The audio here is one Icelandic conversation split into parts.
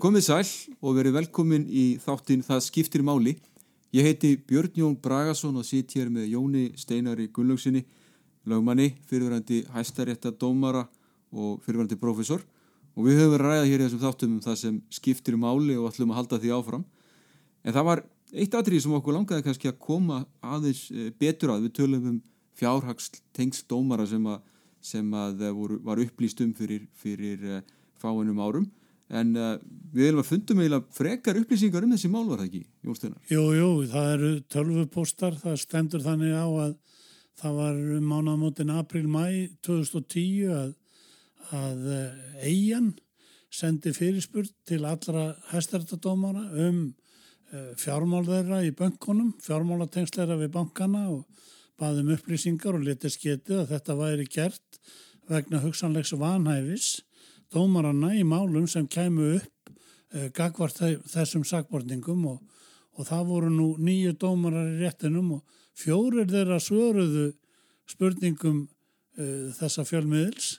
komið sæl og verið velkomin í þáttinn Það skiptir máli. Ég heiti Björn Jón Bragason og sitt hér með Jóni Steinari Gunnlaugsinni, lögmanni, fyrirverandi hæstarétta dómara og fyrirverandi profesor og við höfum verið að ræða hér í þessum þáttum um það sem skiptir máli og ætlum að halda því áfram. En það var eitt atrið sem okkur langaði kannski að koma aðeins eh, betur að við tölum um fjárhags tengst dómara sem að, sem að eh, voru, var upplýst um fyrir, fyrir eh, fáinum árum en uh, við erum að fundum eiginlega frekar upplýsingar um þessi mál var það ekki, Jón Steinar? Jú, jú, það eru tölvupostar, það stendur þannig á að það var mánamótin april-mæ 2010 að, að eigin sendi fyrirspurt til allra hæstartadómara um uh, fjármál þeirra í bankunum, fjármálatengsleira við bankana og baðum upplýsingar og letið sketið að þetta væri gert vegna hugsanlegs vanhæfis dómaranna í málum sem kæmu upp uh, gagvart þessum sakbortningum og, og það voru nú nýju dómarar í réttinum og fjórir þeirra svöruðu spurningum uh, þessa fjölmiðils.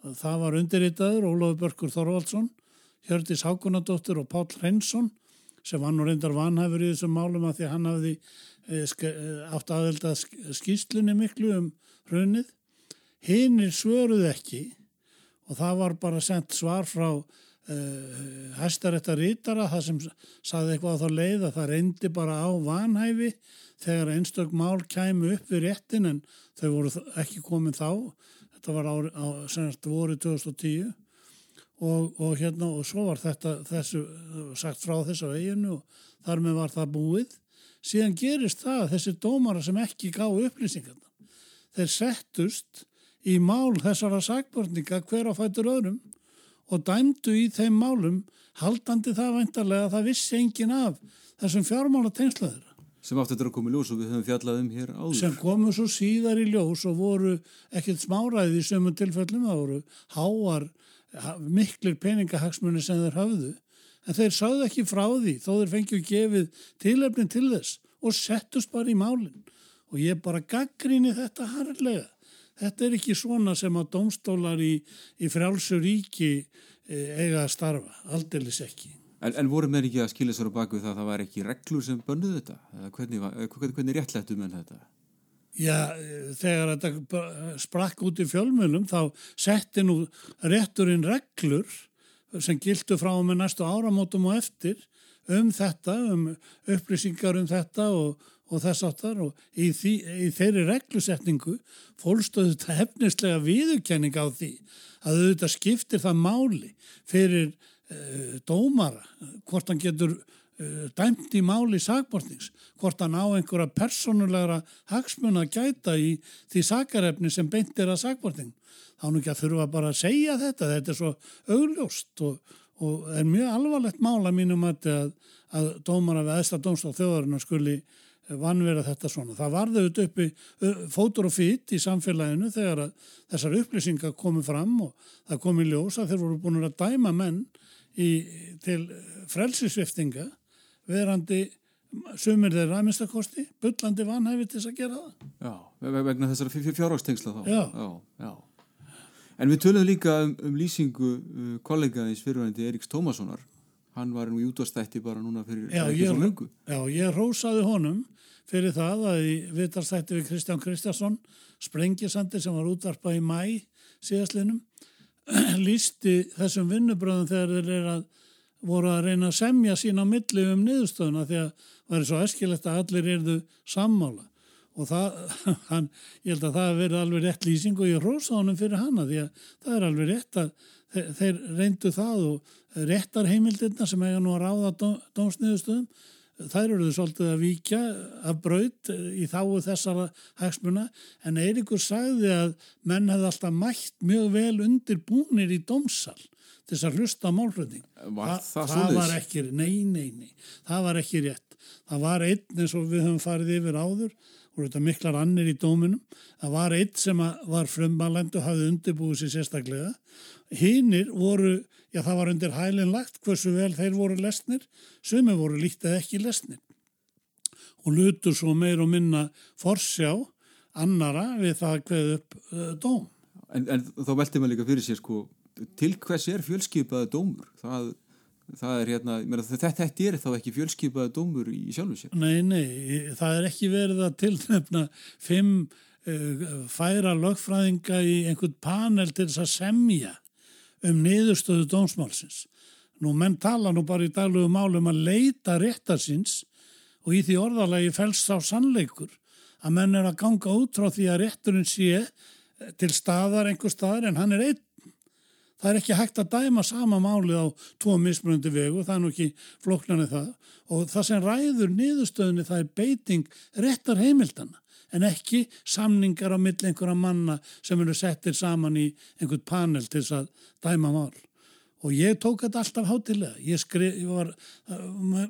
Það var undirritaður Ólafur Börkur Þorvaldsson, Hjördis Hákunadóttir og Pál Hreinsson sem var nú reyndar vanhæfur í þessum málum að því hann hafði uh, átt aðelda skýstlunni miklu um hrunnið. Hinnir svöruð ekki og það var bara sendt svar frá uh, hæstarétta rítara það sem saði eitthvað á þá leið að það reyndi bara á vanhæfi þegar einstök mál kæmu upp við réttin en þau voru ekki komin þá. Þetta var á, á senast voru 2010 og, og hérna og svo var þetta þessu sagt frá þessu eiginu og þar með var það búið. Síðan gerist það þessi dómara sem ekki gá upplýsingarna þeir settust í mál þessara sakbortninga hver á fætur öðrum og dæmdu í þeim málum haldandi það veintarlega að það vissi engin af þessum fjármála tengslaður. Sem átti þetta að koma í ljós og við höfum fjallað um hér áður. Sem komu svo síðar í ljós og voru ekkert smáræði í sömum tilfellum, það voru háar, miklir peningahagsmunni sem þeir hafðu. En þeir sáðu ekki frá því þó þeir fengið gefið tilefnin til þess og settust bara í málinn. Og ég bara gaggríni þetta harlega Þetta er ekki svona sem að domstólar í, í frjálsur ríki eh, eiga að starfa, aldeilis ekki. En, en voru með ekki að skilja sér á baku það að það var ekki reglur sem bönnuð þetta? Hvernig, hvernig, hvernig réttlættu menn þetta? Já, þegar þetta sprakk út í fjölmjölum þá setti nú rétturinn reglur sem gildu frá með næstu áramótum og eftir um þetta, um upplýsingar um þetta og, og þess áttar og í, því, í þeirri reglusetningu fólkstöðu þetta hefnislega viðurkenning á því að auðvitað skiptir það máli fyrir uh, dómara hvort hann getur uh, dæmt í máli sagbortnings, hvort hann á einhverja personulegra hagsmun að gæta í því sagarefni sem beintir að sagborting. Þá nú ekki að þurfa bara að segja þetta, þetta er svo augljóst og, og er mjög alvarlegt mála mínum að, að dómara við aðstæða dómstá þjóðarinnar skuli vannverða þetta svona. Það varði auðvitað uppi fótur og fýtt í samfélaginu þegar þessar upplýsingar komið fram og það komið ljós að þeir voru búin að dæma menn í, til frelsisviftinga verandi sumir þeirra að minnstakosti, byllandi vanhæfi til þess að gera það. Já, vegna þessara fjárhástengsla þá. Já. já, já. En við töluðum líka um, um lýsingu uh, kollegaðins fyrirvændi Eriks Tómassonar. Hann var nú í útvarstætti bara núna fyrir ekki svo lengu. Já, ég rósaði honum fyrir það að í viðtarstætti við Kristján Kristjánsson Sprengisandi sem var útvarpað í mæ síðastlinum lísti þessum vinnubröðum þegar þeir eru að voru að reyna að semja sín á milli um niðurstöðuna því að það er svo eskilegt að allir erðu sammála og það, hann, ég held að það verið alveg rétt lýsing og ég rósa honum fyrir hana því að það er alveg rétt að þeir, þeir reyndu það og réttar heimildirna sem eiga nú að ráða dómsniðustöðum þær eru svolítið að víkja af braut í þáu þessara hagsmuna en Eirikur sagði að menn hefði alltaf mætt mjög vel undir búnir í dómsal til þess að hlusta málfrönding. Var það, það, það var ekki, nei, nei, nei, það var ekki rétt. Það var einn eins og við höfum farið yfir áður og þetta miklar annir í dóminum. Það var einn sem var frumalendu og hafði undirbúið sér sérstaklega. Hinnir voru já það var undir hælinn lagt hversu vel þeir voru lesnir, sumi voru lítið ekki lesnir og lutur svo meir og minna forsjá annara við það hverð upp uh, dóm. En, en þá velti maður líka fyrir sér sko, til hvers er fjölskeipaði dómur? Það það er hérna, meina, þetta, þetta er þá ekki fjölskypaði dómur í sjálfu sér. Nei, nei, það er ekki verið að tilnefna fimm uh, færa lögfræðinga í einhvern panel til þess að semja um niðurstöðu dómsmálsins. Nú menn tala nú bara í daglegu málum að leita réttarsins og í því orðalagi fælst á sannleikur að menn er að ganga út frá því að rétturinn sé til staðar einhver staðar en hann er einn. Það er ekki hægt að dæma sama málið á tvo mismunandi vegu, það er nú ekki floknarnið það og það sem ræður niðurstöðunni það er beiting réttar heimildana en ekki samningar á mill einhverja manna sem eru settir saman í einhvern panel til þess að dæma mál. Og ég tók þetta alltaf hátilega. Ég skrif, ég var,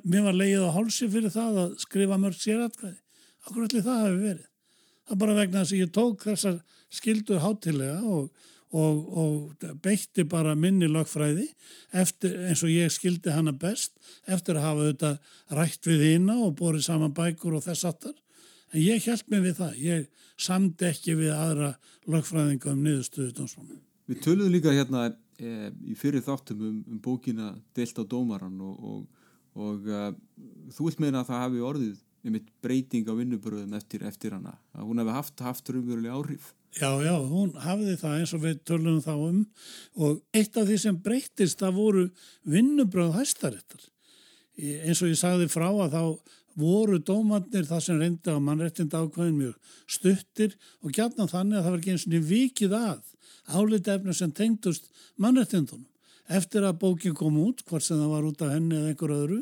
mér var leið á hálsi fyrir það að skrifa mörg sératkvæði. Akkur allir það hefur verið. Það er bara vegna þess að ég tók þessar skildu hátilega og, og, og beitti bara minni lögfræði eftir, eins og ég skildi hana best eftir að hafa þetta rætt við hýna og borið saman bækur og þess aftar. En ég held mig við það. Ég samdi ekki við aðra lögfræðinga um niðurstöðu dómsmánu. Við töluðum líka hérna e, í fyrir þáttum um, um bókina Delt á dómaran og, og, og uh, þú vilt meina að það hafi orðið um eitt breyting á vinnubröðum eftir, eftir hana. Að hún hefði haft, haft raunverulega áhrif. Já, já, hún hafði það eins og við tölum þá um og eitt af því sem breytist það voru vinnubröð hæstarittar. Eins og ég sagði frá að þá voru dómannir það sem reyndi á mannrettinda ákvæðin mjög stuttir og gætna þannig að það var ekki eins og vikið að álitefnum sem tengdust mannrettindunum. Eftir að bókin kom út, hvort sem það var út af henni eða einhver öðru,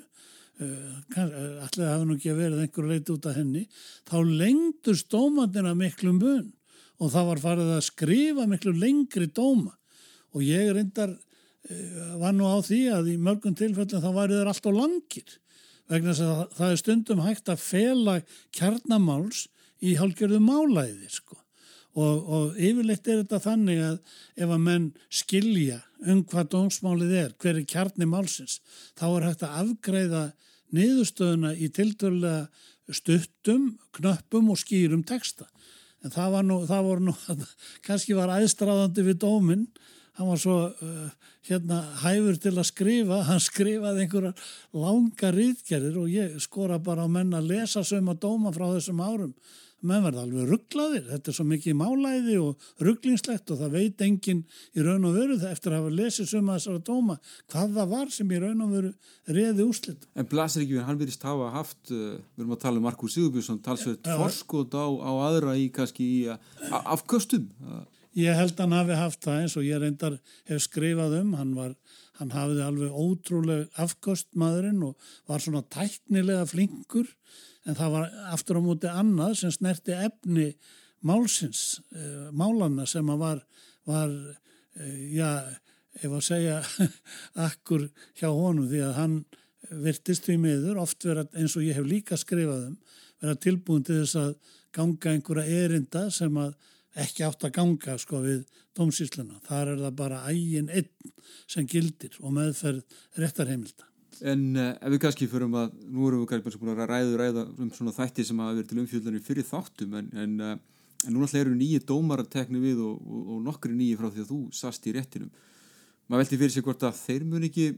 allir hafa nú ekki að verið einhver leiti út af henni, þá lengdust dómannina miklu mun og það var farið að skrifa miklu lengri dóma og ég reyndar var nú á því að í mörgum tilfellin þá væri þeir alltaf langir vegna þess að það er stundum hægt að fela kjarnamáls í hálgjörðu málæði sko og, og yfirleitt er þetta þannig að ef að menn skilja um hvað dómsmálið er, hver er kjarni málsins, þá er hægt að afgreiða niðurstöðuna í tildurlega stuttum, knöppum og skýrum texta. En það, nú, það voru nú, kannski var aðstráðandi við dóminn, hann var svo uh, hérna hæfur til að skrifa, hann skrifaði einhverja langa rýðgerðir og ég skora bara á menn að lesa sögum að dóma frá þessum árum menn verða alveg rugglaðir, þetta er svo mikið málæði og rugglingslegt og það veit enginn í raun og veru það eftir að hafa lesið suma þessara dóma hvað það var sem í raun og veru reði úslit. En blasir ekki við, hann verðist hafa haft, uh, við erum að tala um Markus Sigurbjörnsson, talsveit forskot á, á aðra í kannski í afkvöstum. Ég held hann hafi haft það eins og ég reyndar hef skrifað um, hann var hann hafiði alveg ótrúlega afkvöst maðurinn og var svona tæknilega flinkur en það var aftur á móti annað sem snerti efni málsins, uh, málanna sem að var, var uh, já, ef að segja akkur hjá honum því að hann virtist því miður, oft vera eins og ég hef líka skrifað um, vera tilbúin til þess að ganga einhverja erinda sem að ekki átt að ganga sko við dómsýsluna. Þar er það bara ægin einn sem gildir og meðferð réttarheimilda. En uh, ef við kannski förum að, nú erum við kannski búin að ræða, ræða um svona þætti sem hafa verið til umfjöldunni fyrir þáttum en, en, uh, en nú náttúrulega eru nýju dómaratekni við og, og, og nokkru nýju frá því að þú sast í réttinum. Maður veldi fyrir sig hvort að þeir mun ekki,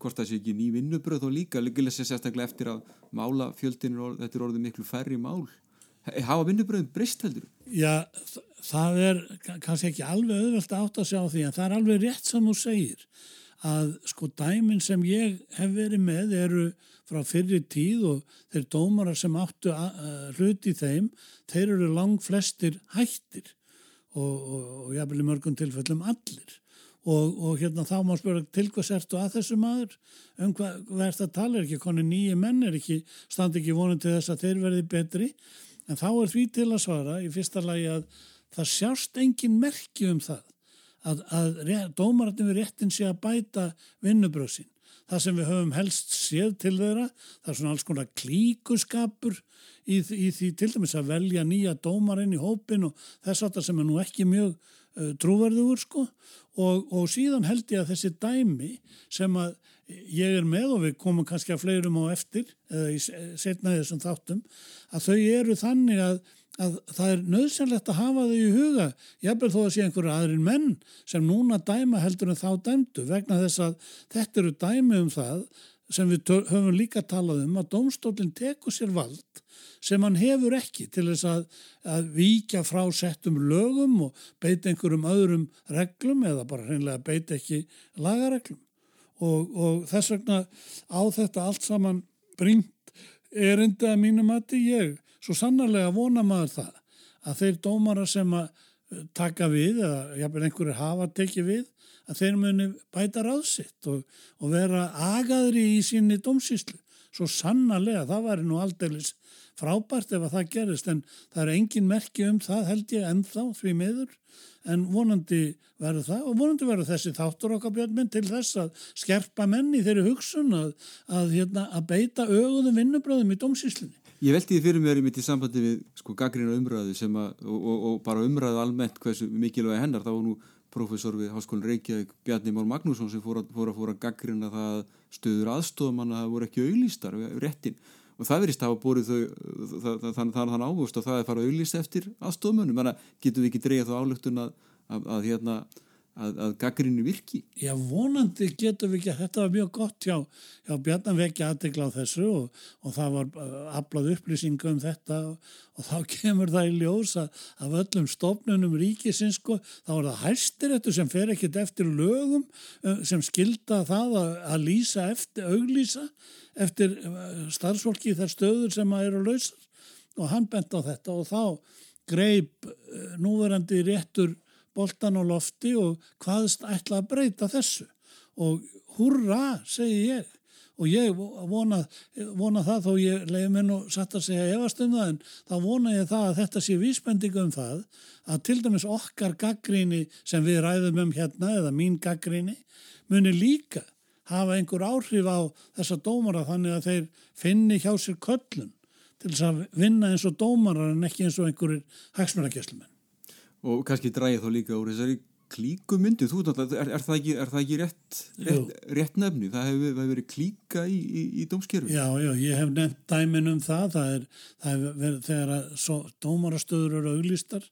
hvort það sé ekki ný vinnubröð og líka, líka sérstaklega eftir að mála fjöldinu, þetta er orðið miklu færri mál. Hafa vinnubröðum breyst heldur? Já, það er kannski ekki alveg auðvelt átt að sjá því en það er alveg rétt sem þú segir að sko dæmin sem ég hef verið með eru frá fyrir tíð og þeir dómarar sem áttu hluti þeim, þeir eru lang flestir hættir og, og, og jáfnvel í mörgum tilfellum allir. Og, og hérna þá má spjóra til hvað sertu að þessu maður? Um hvað verðst að tala? Er ekki koni nýju menn? Er ekki, standi ekki vonið til þess að þeir verði betri en þá er því til að svara í fyrsta lagi að það sjást engin merki um það að, að dómaratinn við réttin sé að bæta vinnubröðsinn. Það sem við höfum helst séð til þeirra, það er svona alls konar klíkuskapur í, í því til dæmis að velja nýja dómarinn í hópin og þess að það sem er nú ekki mjög uh, trúverðugur sko og, og síðan held ég að þessi dæmi sem að ég er með og við komum kannski að fleirum á eftir eða í setnaðið sem þáttum að þau eru þannig að að það er nöðsynlegt að hafa þau í huga. Jafnveg þó að sé einhverju aðrin menn sem núna dæma heldur en þá dæmdu vegna þess að þetta eru dæmi um það sem við höfum líka talað um að domstólinn tekur sér vald sem hann hefur ekki til þess að, að víkja frá settum lögum og beita einhverjum öðrum reglum eða bara hreinlega beita ekki lagareglum og, og þess vegna á þetta allt saman bringt erindi að mínum að ég svo sannarlega vona maður það að þeir dómara sem að eh, taka við eða jáfnveg einhverju hafa tekið við að þeir muni bæta ráðsitt og, og vera agaðri í síni dómsýslu. Svo sannarlega, það væri nú aldeilis frábært ef að það gerist en það er engin merki um það held ég ennþá því miður. En vonandi verður það og vonandi verður þessi þáttur okkar björnminn til þess að skerpa menni þeirri hugsun að, að, hérna, að beita auðum vinnubröðum í dómsýslinni. Ég veldi því fyrir mér í mitt í sambandi við sko gaggrina umræðu sem að og, og, og bara umræðu almennt hversu mikilvæg hennar. Þá nú profesor við Háskólinn Reykjavík Bjarni Már Magnússon sem fór að, fór að, fór að gaggrina það stöður aðstofmann að það voru ekki auðlýstar réttin og það verist að hafa búið þau þann, þann ávust og það er farað auðlýst eftir aðstofmönnum, þannig að getum við ekki dreyja þá álöktun að, að hérna að, að gaggrinni virki. Já, vonandi getum við ekki, þetta var mjög gott hjá, hjá Bjarnar vekja aðdegla á þessu og, og það var uh, aflað upplýsingu um þetta og, og þá kemur það í ljós að af öllum stofnunum ríkisins sko, þá er það hæstir þetta sem fer ekkit eftir lögum uh, sem skilda það að, að lýsa eftir, auglýsa eftir uh, starfsfólki þar stöður sem að eru lausar og hann bent á þetta og þá greip núverandi réttur boltan á lofti og hvaðst ætla að breyta þessu. Og hurra, segi ég. Og ég vona, vona það þó ég leiði mér nú satt að segja efastum það en þá vona ég það að þetta sé vísbendingu um það að til dæmis okkar gaggríni sem við ræðum um hérna eða mín gaggríni muni líka hafa einhver áhrif á þessa dómara þannig að þeir finni hjá sér köllun til þess að vinna eins og dómarar en ekki eins og einhverjir hagsmjörgæslumenn og kannski dræði þá líka úr þessari klíkumyndi þú, er, er það ekki, er það ekki rétt, rétt, rétt nefni, það hefur hef verið klíka í, í, í dómskerfi Já, já, ég hef nefnt dæmin um það. Það er, það er verið, þegar dómarastöður eru auglistar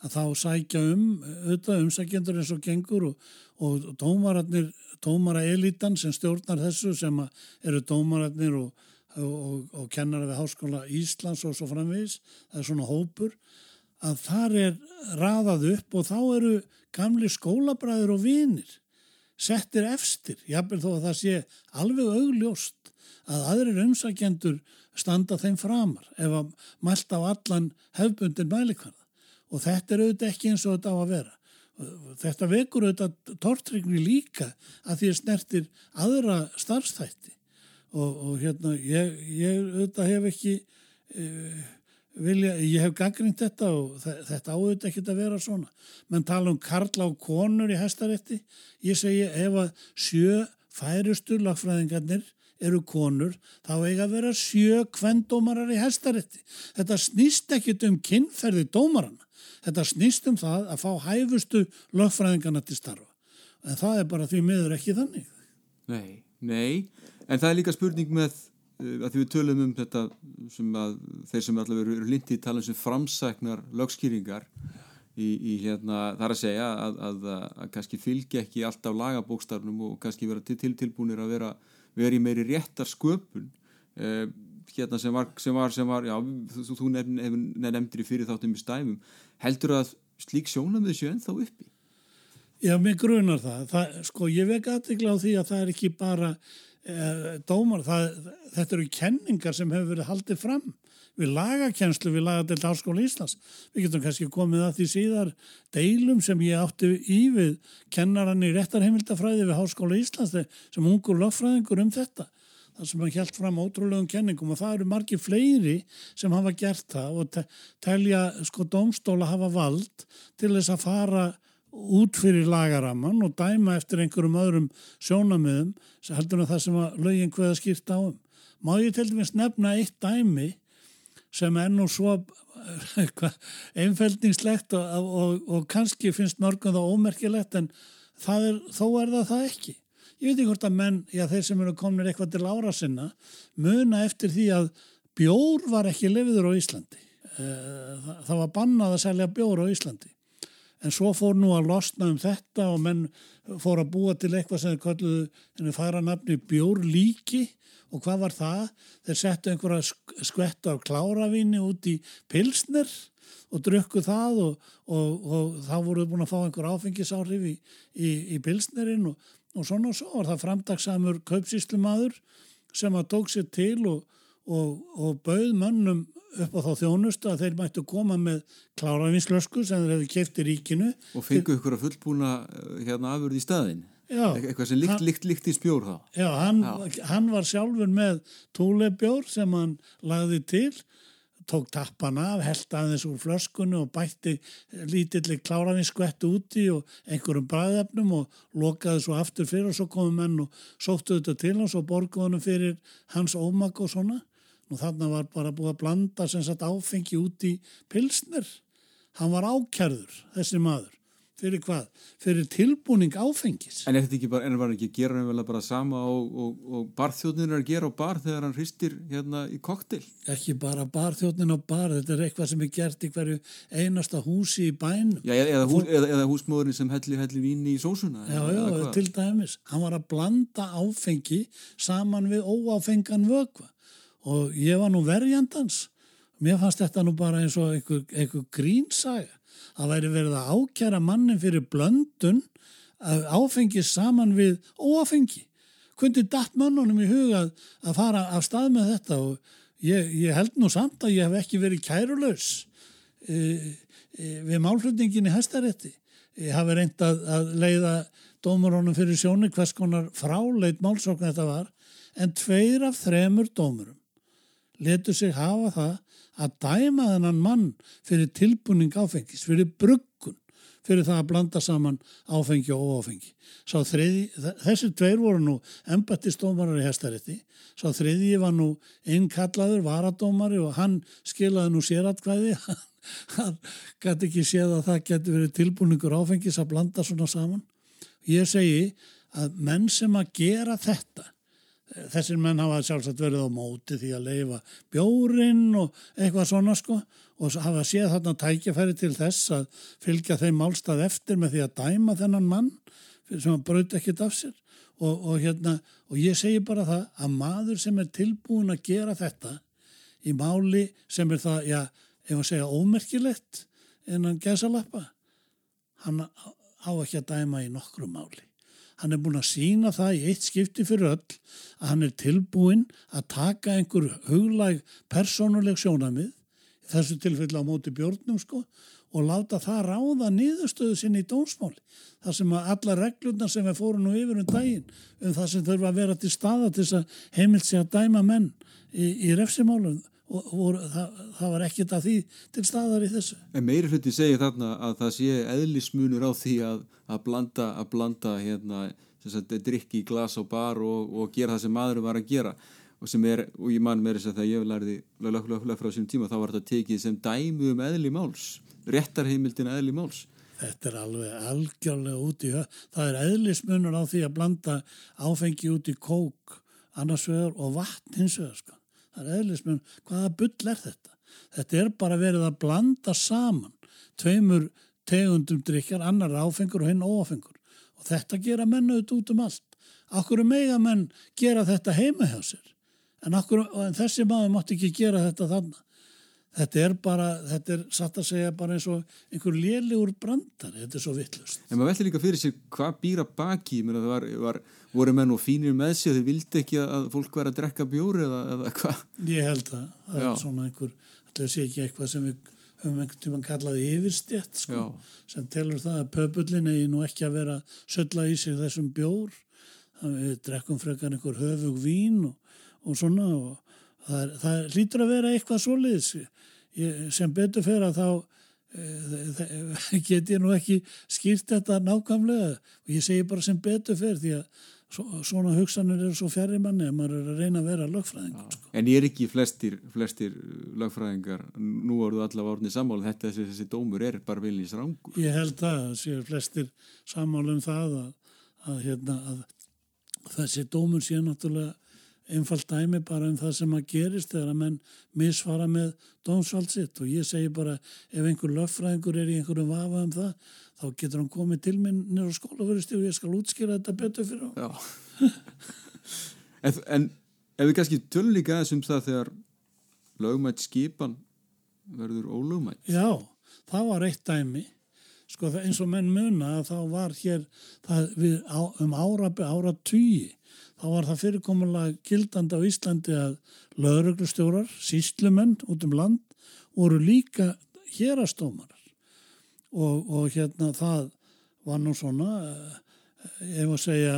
að þá sækja um auðvitað umsækjendur eins og gengur og, og dómararnir, dómaraelitan sem stjórnar þessu sem eru dómararnir og, og, og kennar við Háskóla Íslands og svo framvegis, það er svona hópur að þar er raðað upp og þá eru gamli skólabræður og vinir settir efstir, jábel þó að það sé alveg augljóst að aðrir umsækjendur standa þeim framar ef að mælt á allan hefbundin mælikvarða og þetta er auðvitað ekki eins og þetta á að vera. Þetta vekur auðvitað tortrykni líka að því að snertir aðra starfstætti og, og hérna ég, ég auðvitað hef ekki... Uh, vilja, ég hef gaggrínt þetta og þetta áður ekki að vera svona. Menn tala um karla og konur í hestarétti ég segi ef að sjö færustu lagfræðingarnir eru konur, þá eiga að vera sjö kvendómarar í hestarétti þetta snýst ekkit um kynferði dómarana, þetta snýst um það að fá hæfustu lagfræðingarna til starfa, en það er bara því miður ekki þannig. Nei, nei, en það er líka spurning með að því við tölum um þetta sem að þeir sem allavega eru lindið tala um sem framsæknar lögskýringar í, í hérna þar að segja að, að, að, að kannski fylgja ekki alltaf lagabókstarnum og kannski vera til, til tilbúinir að vera, vera í meiri réttar sköpun eh, hérna sem var, sem var, sem var já, þú, þú nefndir í fyrir þáttum í stæmum heldur að slík sjónum þessu ennþá uppi? Já, mér grunar það. það sko, ég vek aðtegla á því að það er ekki bara Eh, dómar, það, þetta eru kenningar sem hefur verið haldið fram við lagakenslu við lagadelt áskóla Íslands. Við getum kannski komið að því síðar deilum sem ég átti í við kennarann í réttarheimildafræði við Háskóla Íslands sem ungur löffræðingur um þetta. Það sem hann helt fram ótrúlegum kenningum og það eru margi fleiri sem hafa gert það og telja sko domstóla hafa vald til þess að fara út fyrir lagaraman og dæma eftir einhverjum öðrum sjónamiðum sem heldur að það sem að lögin hvaða skýrt á um. Má ég til dæmis nefna eitt dæmi sem er nú svo einfældningslegt og, og, og kannski finnst mörgum það ómerkilegt en er, þó er það það ekki. Ég veit ekki hvort að menn, já þeir sem eru komin eitthvað til ára sinna, muna eftir því að bjór var ekki lefiður á Íslandi það, það var bannað að selja bjór á Íslandi en svo fór nú að losna um þetta og menn fór að búa til eitthvað sem kalluðu færa nafni bjórlíki og hvað var það? Þeir settu einhverja skvettu af kláravíni út í pilsner og drukku það og, og, og þá voruð búin að fá einhver áfengisáhrif í, í, í pilsnerinn og, og svona og svo var það framdagsamur kaupsíslumadur sem að tók sér til og bauð mönnum upp á þá þjónustu að þeir mættu koma með kláravinslösku sem þeir hefði kæft í ríkinu. Og fengu ykkur að fullbúna eh, hérna afurði í staðin já, eitthvað sem líkt, líkt, líkt í spjór þá? Já hann, já, hann var sjálfur með túlebjór sem hann lagði til tók tappan af, held aðeins úr flöskunni og bætti lítilli kláravinskvett úti og einhverjum bræðefnum og lokaði svo aftur fyrir og svo komum menn og sóttu þetta til hans og borguðunum fyrir hans ómak og svona og þarna var bara búið að blanda sem sagt áfengi út í pilsner. Hann var ákjærður, þessi maður. Fyrir hvað? Fyrir tilbúning áfengis. En er þetta ekki bara, en var hann ekki að gera vel að bara sama og, og, og barþjóðnir er að gera á bar þegar hann hristir hérna í koktel? Ekki bara barþjóðnin á bar, þetta er eitthvað sem er gert í hverju einasta húsi í bænum. Já, eða, hús, eða, eða húsmóðurinn sem helli, helli víni í sósuna. Já, já, til dæmis. Hann var að blanda áfengi saman við óáfengan vögva og ég var nú verjandans. Mér fannst þetta nú bara eins og einhver, einhver grínsaga. Að væri verið að ákjara mannin fyrir blöndun að áfengi saman við óáfengi. Kundi datt mannunum í huga að fara af stað með þetta og ég, ég held nú samt að ég hef ekki verið kærulaus e, e, við málflutningin í hestarétti ég hafi reynd að, að leiða dómurónum fyrir sjónu hvers konar fráleit málsókn þetta var en tveir af þremur dómurum letur sig hafa það að dæma þennan mann fyrir tilbúning áfengis, fyrir bruggun, fyrir það að blanda saman áfengi og óáfengi. Þriði, þessi tveir voru nú embattistómarar í hestarétti, sá þriðji var nú einnkallaður varadómari og hann skilaði nú sératkvæði, hann gæti ekki séð að það geti verið tilbúningur áfengis að blanda svona saman. Ég segi að menn sem að gera þetta þessir menn hafa sjálfsagt verið á móti því að leifa bjórin og eitthvað svona sko. Og hafa séð þarna tækjafæri til þess að fylgja þeim málstað eftir með því að dæma þennan mann sem að brauti ekkit af sér. Og, og, hérna, og ég segi bara það að maður sem er tilbúin að gera þetta í máli sem er það, já, ef að segja ómerkilegt en hann gesa lappa hann á ekki að dæma í nokkru máli Hann er búin að sína það í eitt skipti fyrir öll að hann er tilbúin að taka einhver huglæg persónuleg sjónamið, þessu tilfelli á móti björnum sko, og láta það ráða nýðustöðu sinni í dónsmáli. Það sem að alla reglurna sem við fórum nú yfir um daginn, um það sem þurfa að vera til staða til þess að heimilt sig að dæma menn í, í refsimálum og, og það, það var ekkert að því til staðar í þessu. En meiri hluti segir þarna að það sé eðlismunur á því að, að blanda, að blanda hérna, drikki í glas og bar og, og gera það sem maður var að gera. Og sem er, og ég man með þess að þegar ég lærði löglega frá þessum tíma þá var þetta tekið sem dæmu um eðli máls réttarheimildin eðli máls. Þetta er alveg algjörlega út í höf það er eðlismunur á því að blanda áfengi út í kók annars vegar og vatn hins vegar sko það er eðlismun, hvaða bull er þetta? Þetta er bara verið að blanda saman tveimur tegundum drikjar, annar áfengur og hinn óáfengur og þetta gera menn auðvitað út um allt. Akkur er mega menn gera þetta heima hjá sér en, akkur, en þessi maður mátti ekki gera þetta þannig. Þetta er bara, þetta er satt að segja bara eins og einhver lélegur brandar, þetta er svo vittlust. En maður veldi líka fyrir sig hvað býra baki, ég meina það var, var voru menn og fínir með sig, þau vildi ekki að fólk vera að drekka bjóri eða, eða hvað? Ég held að, það Já. er svona einhver, þetta sé ekki eitthvað sem við höfum einhvern tíma kallaði yfirstjætt sko, sem telur það að pöpullin eigi nú ekki að vera sölla í sig þessum bjór, þannig við drekkum frekar einhver höfug vín og, og svona og það, er, það lítur að vera eitthvað soliðis sem betur fyrir að þá e, get ég nú ekki skýrt þetta nákvæmlega. Og ég segi bara sem betur fyrir því að svona hugsanir eru svo fjari manni að maður er að reyna að vera lögfræðingar sko. En ég er ekki flestir, flestir lögfræðingar nú voruð allavega orðinni sammála þetta þessi, þessi dómur er bara viljins rángur Ég held að séu flestir sammála um það að, að, hérna, að þessi dómur sé náttúrulega einfalt dæmi bara um það sem að gerist þegar að menn misfara með dómsvald sitt og ég segi bara ef einhver löffræðingur er í einhverjum vafa um það þá getur hann komið til minn nýra skólafuristi og ég skal útskýra þetta betur fyrir hann. en, en ef við kannski tölum líka aðeins um það þegar lögmætt skipan verður ólögmætt. Já, það var eitt dæmi sko eins og menn muna þá var hér það, við, á, um ára, ára tugi þá var það fyrirkomulega gildandi á Íslandi að löðröglustjórar, síslumenn út um land voru líka hérastómarar og, og hérna það var nú svona ef að segja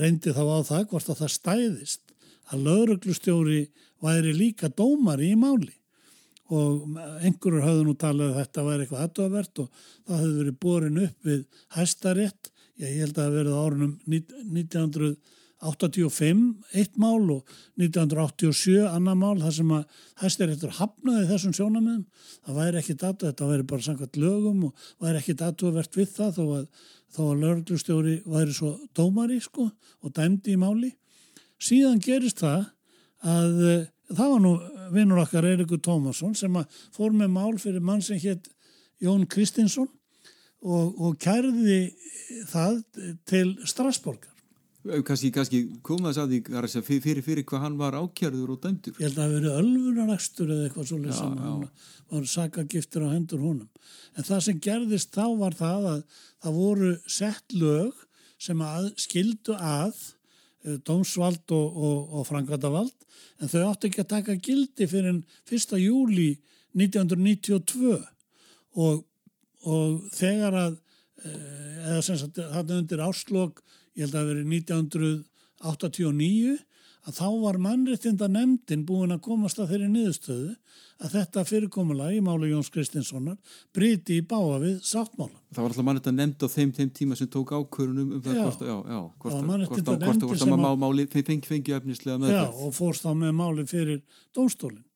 reyndi þá á það hvort að það stæðist að löðröglustjóri væri líka dómari í máli. Og einhverjur hafðu nú talað að þetta væri eitthvað aðtöðavert og það hefði verið borin upp við hæstarétt, ég held að það verið árunum 1985 eitt mál og 1987 annar mál þar sem að hæstaréttur hafnaði þessum sjónamöðum, það væri ekki aðtöð, þetta væri bara samkvæmt lögum og væri ekki aðtöðavert við það þó að, að lögurstjóri væri svo dómari sko og dæmdi í máli. Síðan gerist það að það var nú vinnur okkar Eirikur Tómasson sem fór með mál fyrir mann sem hétt Jón Kristinsson og, og kærði það til Strasborgar. Kanski, kannski kom það að því fyrir, fyrir, fyrir hvað hann var ákjærður og dæmdur. Ég held að það hefði verið ölvunarakstur eða eitthvað svolítið sem hann var sakagiftur á hendur honum. En það sem gerðist þá var það að það voru sett lög sem að skildu að dómsvald og, og, og frangatavald en þau átti ekki að taka gildi fyrir 1. júli 1992 og, og þegar að eða sem sagt þarna undir áslokk ég held að það veri 1989 að þá var mannréttinda nefndin búin að komast að þeirri niðurstöðu að þetta fyrirkomulega í málu Jóns Kristinssonar briti í báa við sáttmála. Það var alltaf mannréttinda nefnd á þeim, þeim tíma sem tók ákvörunum um það hvort, það mannréttinda nefndi sem að máli fengi, fengi efnislega með það. Já, og fórst þá með máli fyrir dómstólinn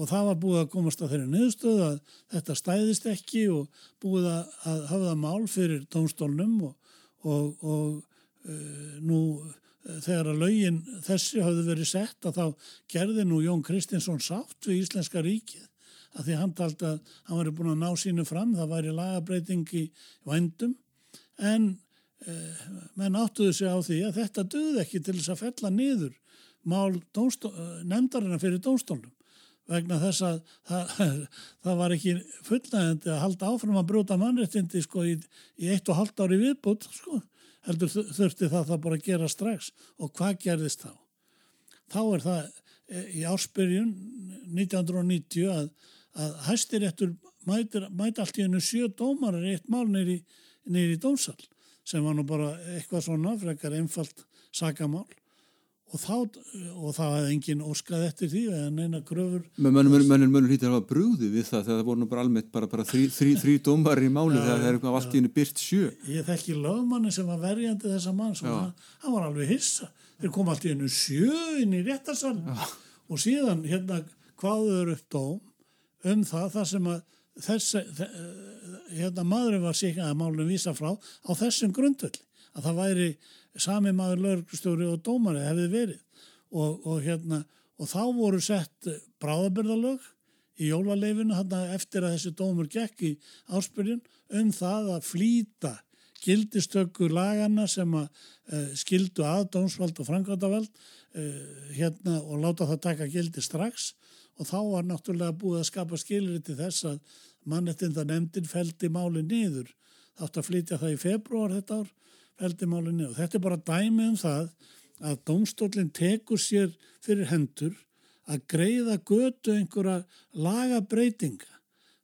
og það var búið að komast að þeirri niðurstöðu að þetta stæðist ekki og búið að hafa mál fyrir dómstólnum og, og, og nú þegar að laugin þessi hafði verið sett að þá gerði nú Jón Kristinsson sátt við Íslenska ríkið að því hann taldi að hann væri búin að ná sínu fram, það væri lagabreiting í vændum. En eh, menn áttuðu sig á því að þetta döði ekki til þess að fella niður mál nefndarina fyrir dónstólnum vegna þess að það, það var ekki fullnægandi að halda áfram að brúta mannréttindi sko í, í eitt og halvt ári viðbútt sko heldur þurfti það það bara að gera strax og hvað gerðist þá? Þá er það í áspyrjun 1990 að, að hæstiréttur mæti allt í hennu sjö dómarar eitt mál neyri dómsal sem var nú bara eitthvað svona frekar einfalt sakamál og þá, og það hefði enginn óskað eftir því eða neina gröfur Mönnum hýttir að hafa brúði við það þegar það voru nú bara almennt bara, bara þrý, þrý, þrý dómar í máli ja, þegar það er eitthvað allt í hennu byrt sjö. Ég þekki lögmanni sem var verjandi þessa mann hann, hann var alveg hissa. Þeir kom allt í hennu sjö inn í réttarsal og síðan hérna hvaður upp dóm um það þar sem að þess, hérna maðurinn var síkað að málum vísa frá á þessum grundvöld að það væri sami maður lögurstjóri og dómari hefði verið. Og, og, hérna, og þá voru sett bráðabyrðalög í jólaleifinu eftir að þessi dómur gekk í áspyrjun um það að flýta gildistökku lagana sem að uh, skildu að dómsvald og frangvandavald uh, hérna, og láta það taka gildi strax. Og þá var náttúrulega búið að skapa skilir til þess að mannettinda nefndin feldi máli niður. Þátt að flytja það í februar þetta ár feldimálinni og þetta er bara dæmi um það að domstólinn tekur sér fyrir hendur að greiða götu einhverja lagabreitinga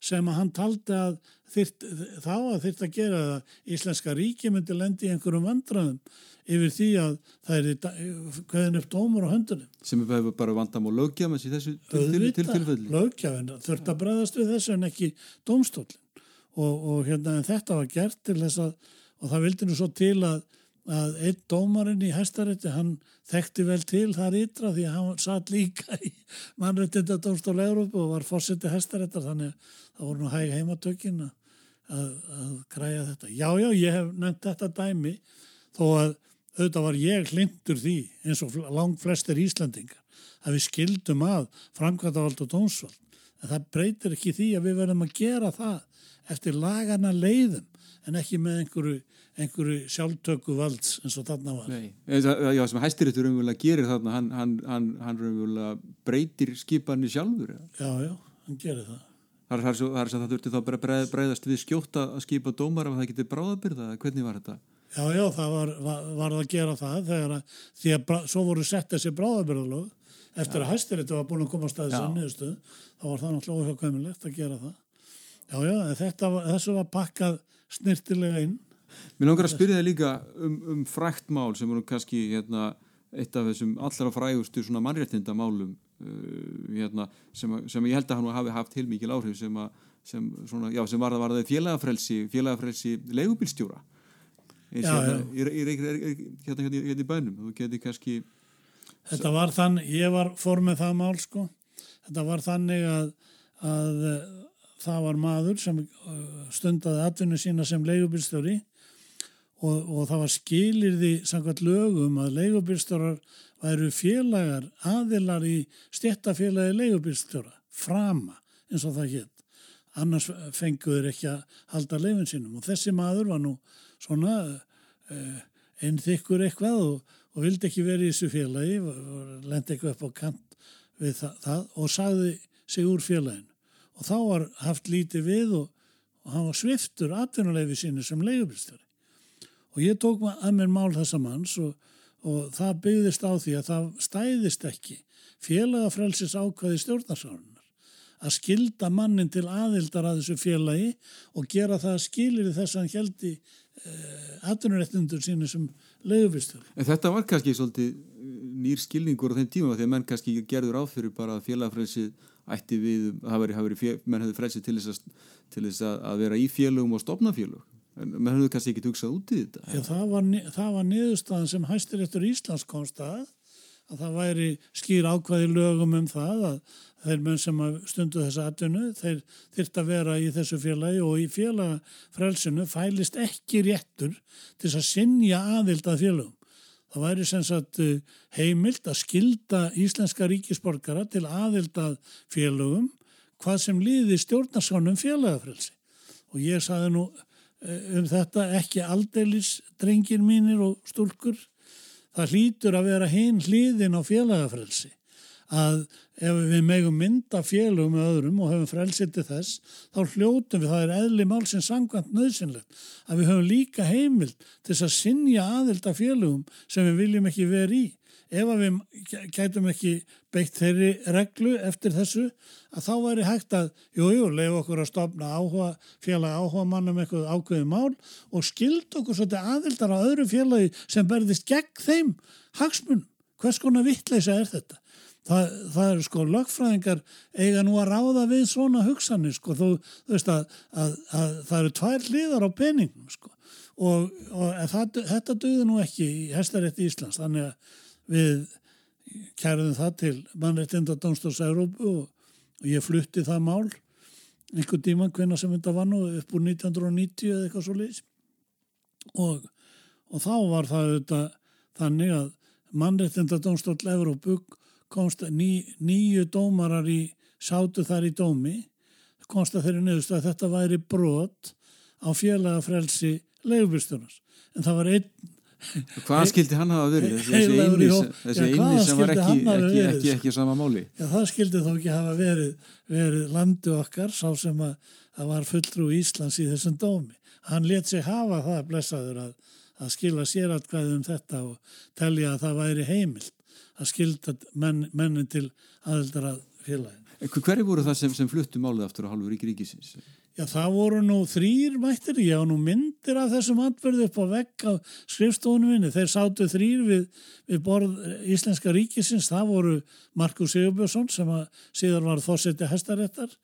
sem að hann taldi að þyrt, þá að þyrta að gera það Íslenska ríki myndi lendi í einhverjum vandraðum yfir því að það er hverðin upp dómur á höndunum. Sem er bara vandam og lögjafans í þessu tilfellin lögjafin, þurft að bregðast við þessu en ekki domstólinn og, og hérna þetta var gert til þess að og það vildi nú svo til að, að einn dómarinn í hæstarétti hann þekkti vel til þar ytra því að hann satt líka í mannréttinda dómstól Európa og var fórsetti hæstaréttar þannig að það voru nú hæg heimatökin að, að græja þetta. Já, já, ég hef nefnt þetta dæmi þó að auðvitað var ég hlindur því eins og langt flestir Íslandingar að við skildum að framkvæmtavald og dómsvald. En það breytir ekki því að við verðum að gera það eftir lagana leiðum en ekki með einhverju, einhverju sjálftöku valds eins og þarna var. Nei, já, sem hæstiréttur umvölulega gerir þarna, hann, hann, hann, hann umvölulega breytir skipanir sjálfur. Já, já, hann gerir það. Það er svo að það þurfti þá bara breið, breiðast við skjóta að skipa dómar ef það getið bráðabyrða, hvernig var þetta? Já, já, það var, var, var að gera það þegar að, því að svo voru sett þessi bráðabyrðalög eftir já. að hæstiréttu var búin að koma staðið sem niðurstuð, þá var það náttúrulega óhjákvæmilegt að gera það. Já, já, þetta, þessu var pakkað snirtilega inn. Mér langar að spyrja það líka um, um frækt mál sem voru kannski hérna, eitt af þessum allra frægustu mannréttindamálum Uh, hérna, sem, sem ég held að hann hafi haft heilmikið áhrif sem, að, sem, svona, já, sem var að varða félagafrelsi félagafrelsi leigubilstjóra hérna, hérna, hérna í bænum. Þú geti kannski þetta var þann, ég var fór með það mál sko, þetta var þannig að, að það var maður sem uh, stundaði atvinnu sína sem leigubilstjóri og, og það var skilirði samkvæmt lögum að leigubilstjórar væru félagar aðilar í stjættafélagi leigubílstjóra, frama eins og það hétt. Annars fenguður ekki að halda leifin sínum og þessi maður var nú svona uh, einn þykkur eitthvað og, og vildi ekki verið í þessu félagi lendi eitthvað upp á kant við það, það og sagði sig úr félaginu. Og þá var haft lítið við og, og hann var sviftur atvinnuleifi sínu sem leigubílstjóri. Og ég tók að mér mál þessa manns og og það byggðist á því að það stæðist ekki félagafrelsis ákvaði stjórnarsárunar að skilda mannin til aðildar að þessu félagi og gera það skilir þess að hann heldi eh, aðunurettundur sínu sem leiðuvistur. En þetta var kannski svolítið eh, nýr skilningur á þeim tíma að menn kannski gerður áfyrir bara að félagafrelsi ætti við, það veri, menn hefði frelsi til þess, að, til þess að vera í félagum og stopna félagum en maður hefur kannski ekki tugsað út í þetta Já, það var, var niðurstaðan sem hæstir eftir Íslands komst að að það væri skýr ákvaði lögum um það að þeir menn sem stundu þessa atvinnu þeir þyrta að vera í þessu félagi og í félagafrælsinu fælist ekki réttur til að sinja aðild að félagum. Það væri sem sagt eh, heimilt að skilda íslenska ríkisborgara til aðild að félagum hvað sem líði stjórnarsánum félagafrælsi og ég saði nú Eh, um þetta ekki aldeilis drengir mínir og stúlkur það hlýtur að vera hinn hlýðin á félagafrelsi að ef við megum mynda félagum með öðrum og höfum frelsið til þess þá hljótum við, það er eðli málsins sangvænt nöðsynlegt að við höfum líka heimild til þess að sinja aðild af félagum sem við viljum ekki vera í ef við gætum ekki beitt þeirri reglu eftir þessu að þá væri hægt að, jújú, jú, leif okkur að stopna áhuga, félag áhuga mannum eitthvað ákveði mál og skild okkur svolítið aðildar á öðru félagi sem berðist gegn þeim hagsmunum. Hvers konar vittleisa er þetta? Það, það eru sko lögfræðingar eiga nú að ráða við svona hugsanir sko, þú, þú veist að, að, að það eru tvær hliðar á peningum sko. Og, og það, þetta döður nú ekki í Hestarétti Íslands þannig að við kæruðum það til mannreitinda Dómstórs Európu og, og ég flutti það mál einhver díma hvenna sem þetta var nú upp úr 1990 eða eitthvað svo leiðis og, og þá var það þetta, þannig að mannreitinda Dómstórs Európu komst ný, nýju dómarar í sátu þar í dómi komst að þeirri neðust að þetta væri brot á félagafrelsi leifbjörnstunars en það var einn Hvað skildi hann hafa verið? Þessi þessi einni sem var ekki, ekki, ekki, ekki sama máli? Já, það skildi þó ekki hafa verið, verið landu okkar, sá sem að, að var fulltrú í Íslands í þessum dómi. Hann let sig hafa það blessaður að, að skila sératkvæði um þetta og telja að það væri heimilt að skilda menn, mennin til aðeldar að félagin. Hverju voru það sem, sem fluttu málið aftur á halvu ríki ríkisins? Já, það voru nú þrýr mættir, ég á nú myndir af þessum atverðu upp á vegg á skrifstofunum minni. Þeir sátu þrýr við, við borð Íslenska ríkisins, það voru Markus Sigurbjörnsson sem að síðan var þósetti hestaréttar,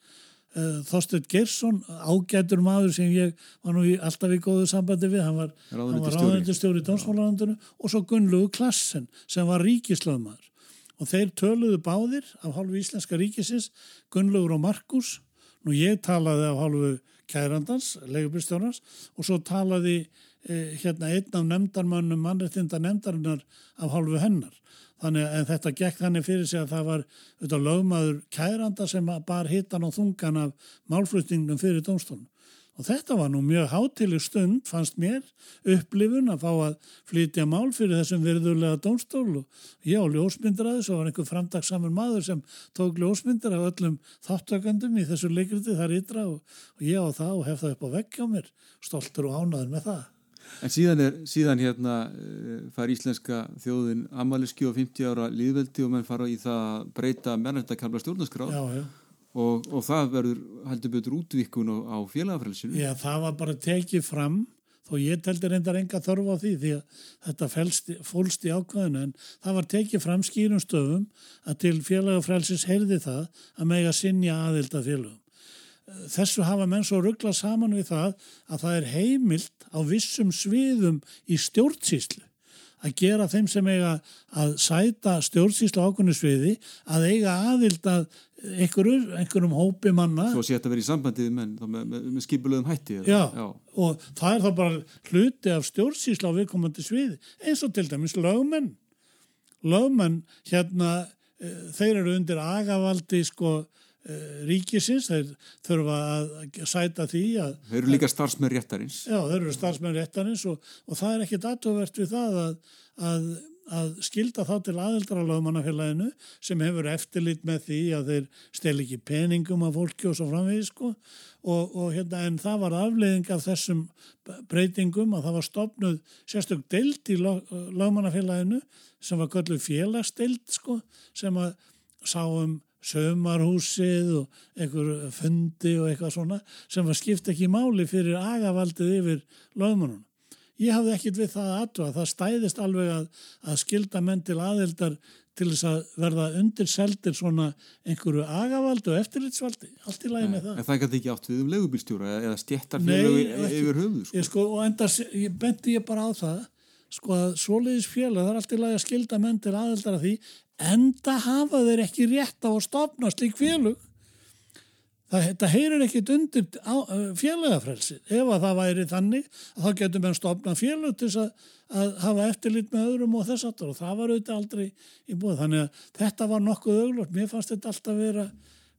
Þorstedt Gersson, ágætur maður sem ég var nú í, alltaf í góðu sambandi við, hann var ráðendistjóri í Dómsmálalandinu og svo Gunnlegu Klassen sem var ríkislöðmaður. Og þeir töluðu báðir af hálfu Íslenska ríkisins, Gunnlegur og Markus Nú ég talaði á hálfu kærandans, leigubistjónars og svo talaði eh, hérna einn af nefndarmannum mannrettinda nefndarinnar af hálfu hennar. Þannig að þetta gekk þannig fyrir sig að það var auðvitað lögmaður kæranda sem bar hittan og þungan af málflutningum fyrir dómstólum. Og þetta var nú mjög hátileg stund, fannst mér, upplifun að fá að flytja mál fyrir þessum virðulega dómstól og ég á ljósmyndir að þessu og var einhver framdagssamur maður sem tók ljósmyndir af öllum þáttökandum í þessu leikriti þar ytra og, og ég á það og hef það upp á veggja mér, stoltur og ánaður með það. En síðan, er, síðan hérna far íslenska þjóðin amaliski og 50 ára líðveldi og menn fara í það að breyta. Já, já. Og, og það verður heldur betur útvikun á, félagafrælsinu. Já, það var bara tekið fram þó ég teldi reyndar enga þörf á því því að þetta fælst, fólst í ákvæðinu en það var tekið fram skýrum stöfum að til félagafrælsis heyrði það að mega sinja aðild að félagum. Þessu hafa menn svo ruggla saman við það að það er heimilt á vissum sviðum í stjórnsýslu að gera þeim sem eiga að sæta stjórnsýslu ákvæðinu sviði að eiga aðild að einhverjum, einhverjum hópi manna. Svo sé þetta verið í sambandið menn með, með, með skipulöðum hætti Já, Já, og það er þá bara hluti af stjórnsýsla á viðkomandi sviði eins og til dæmis lögmenn. Lögmenn hérna e, þeir eru undir agavaldi sko ríkisins, þeir þurfa að sæta því að Þeir eru líka starfsmenn réttarins. Já, þeir eru starfsmenn réttarins og, og það er ekkit aðtöfvert við það að, að að skilda þá til aðeldralöfumannafélaginu sem hefur eftirlit með því að þeir stel ekki peningum af fólki og svo framvegið sko. Og, og hérna en það var afleiðing af þessum breytingum að það var stopnuð sérstök deild í lögmannafélaginu sem var gölluð félagsdeild sko sem að sáum sömarhúsið og einhver fundi og eitthvað svona sem var skipt ekki máli fyrir agavaldið yfir lögmannunum. Ég hafði ekkit við það aðtúa, það stæðist alveg að, að skilda menn til aðeldar til þess að verða undirseldir svona einhverju agavaldi og eftirlitsvaldi, allt í lagi með það. En það gæti ekki átt við um legubílstjóra eða stjættarfélagi yfir höfuð. Sko. Ég sko, og enda, ég benti ég bara á það, sko að svoleiðis félag, það er allt í lagi að skilda menn til aðeldar af því, enda hafa þeir ekki rétt á að stopna slík félag. Það, það heyrir ekkit undir félagafrelsi. Ef að það væri þannig þá getur menn stopna félag til að, að hafa eftirlit með öðrum og þess aftur og það var auðvitað aldrei í búið. Þannig að þetta var nokkuð auglort. Mér fannst þetta alltaf vera,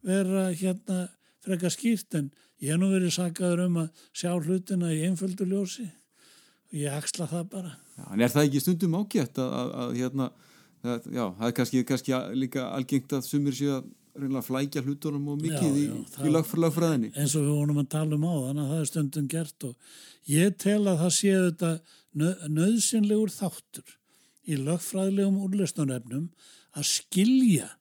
vera hérna freka skýrt en ég hef nú verið sagaður um að sjá hlutina í einföldu ljósi og ég axla það bara. Já, en er það ekki stundum ágætt að, að, að hérna, það, já, það er kannski, kannski líka algengt að sumir séu að reynilega flækja hlutunum og mikið já, já, í, lagfræðinni. Eins og við vonum að tala um á þannig að það er stundum gert og ég tel að það sé þetta nöðsynlegur þáttur í lagfræðilegum úrlöstunarefnum að skilja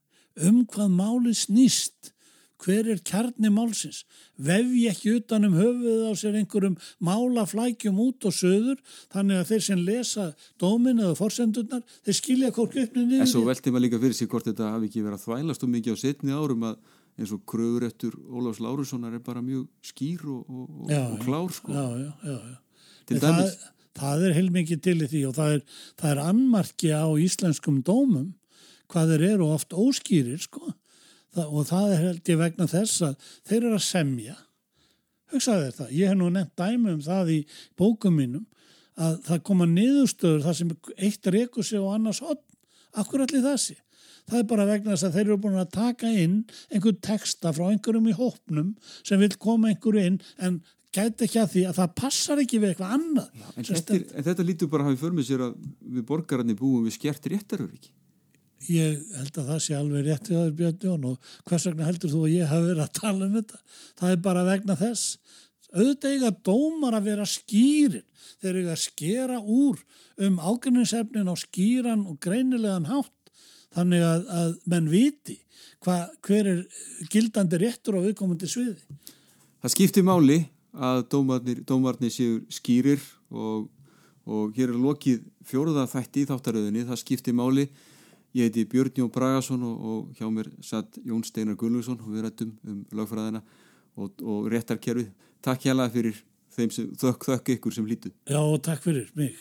um hvað máli snýst hver er kjarni málsins vefji ekki utanum höfuð á sér einhverjum málaflækjum út og söður þannig að þeir sem lesa dómin eða forsendurnar, þeir skilja uppnið niður. En svo velti maður líka fyrir sig hvort þetta hafi ekki verið að þvælast um mikið á setni árum að eins og kröður eftir Ólafs Lárussonar er bara mjög skýr og, og, já, og klár sko. Já, já, já. já. Það, það er heilmikið til í því og það er, það er annmarki á íslenskum dómum hvað þeir eru oft óskýrir sko og það er held ég vegna þess að þeir eru að semja. Hugsaði þetta, ég hef nú nefnt dæmi um það í bókum mínum að það koma niðurstöður þar sem eitt rekur sig og annars hotn akkur allir þessi það er bara vegna þess að þeir eru búin að taka inn einhver texta frá einhverjum í hópnum sem vil koma einhverju inn en gæti ekki að því að það passar ekki við eitthvað annað. En, þetta, en þetta lítur bara að hafa för með sér að við borgararnir búum við skert réttarur ekki ég held að það sé alveg rétt við aður Björn Jón og hvers vegna heldur þú að ég hafi verið að tala um þetta? Það er bara vegna þess. Auðvitað eiga dómar að vera skýrin þeir eiga að skera úr um ágrinninsefnin á skýran og greinilegan hátt. Þannig að, að menn viti hva, hver er gildandi réttur á viðkomandi sviði. Það skiptir máli að dómarnir, dómarnir séu skýrir og, og hér er lokið fjóruða þætti í þáttaröðinni. Það skiptir máli Ég heiti Björn Jón Bragason og, og hjá mér satt Jón Steinar Gunnlaugsson og við rættum um lögfræðina og, og réttarkerfið. Takk hjá það fyrir þeim sem þökk þökk ykkur sem lítu. Já, takk fyrir mig.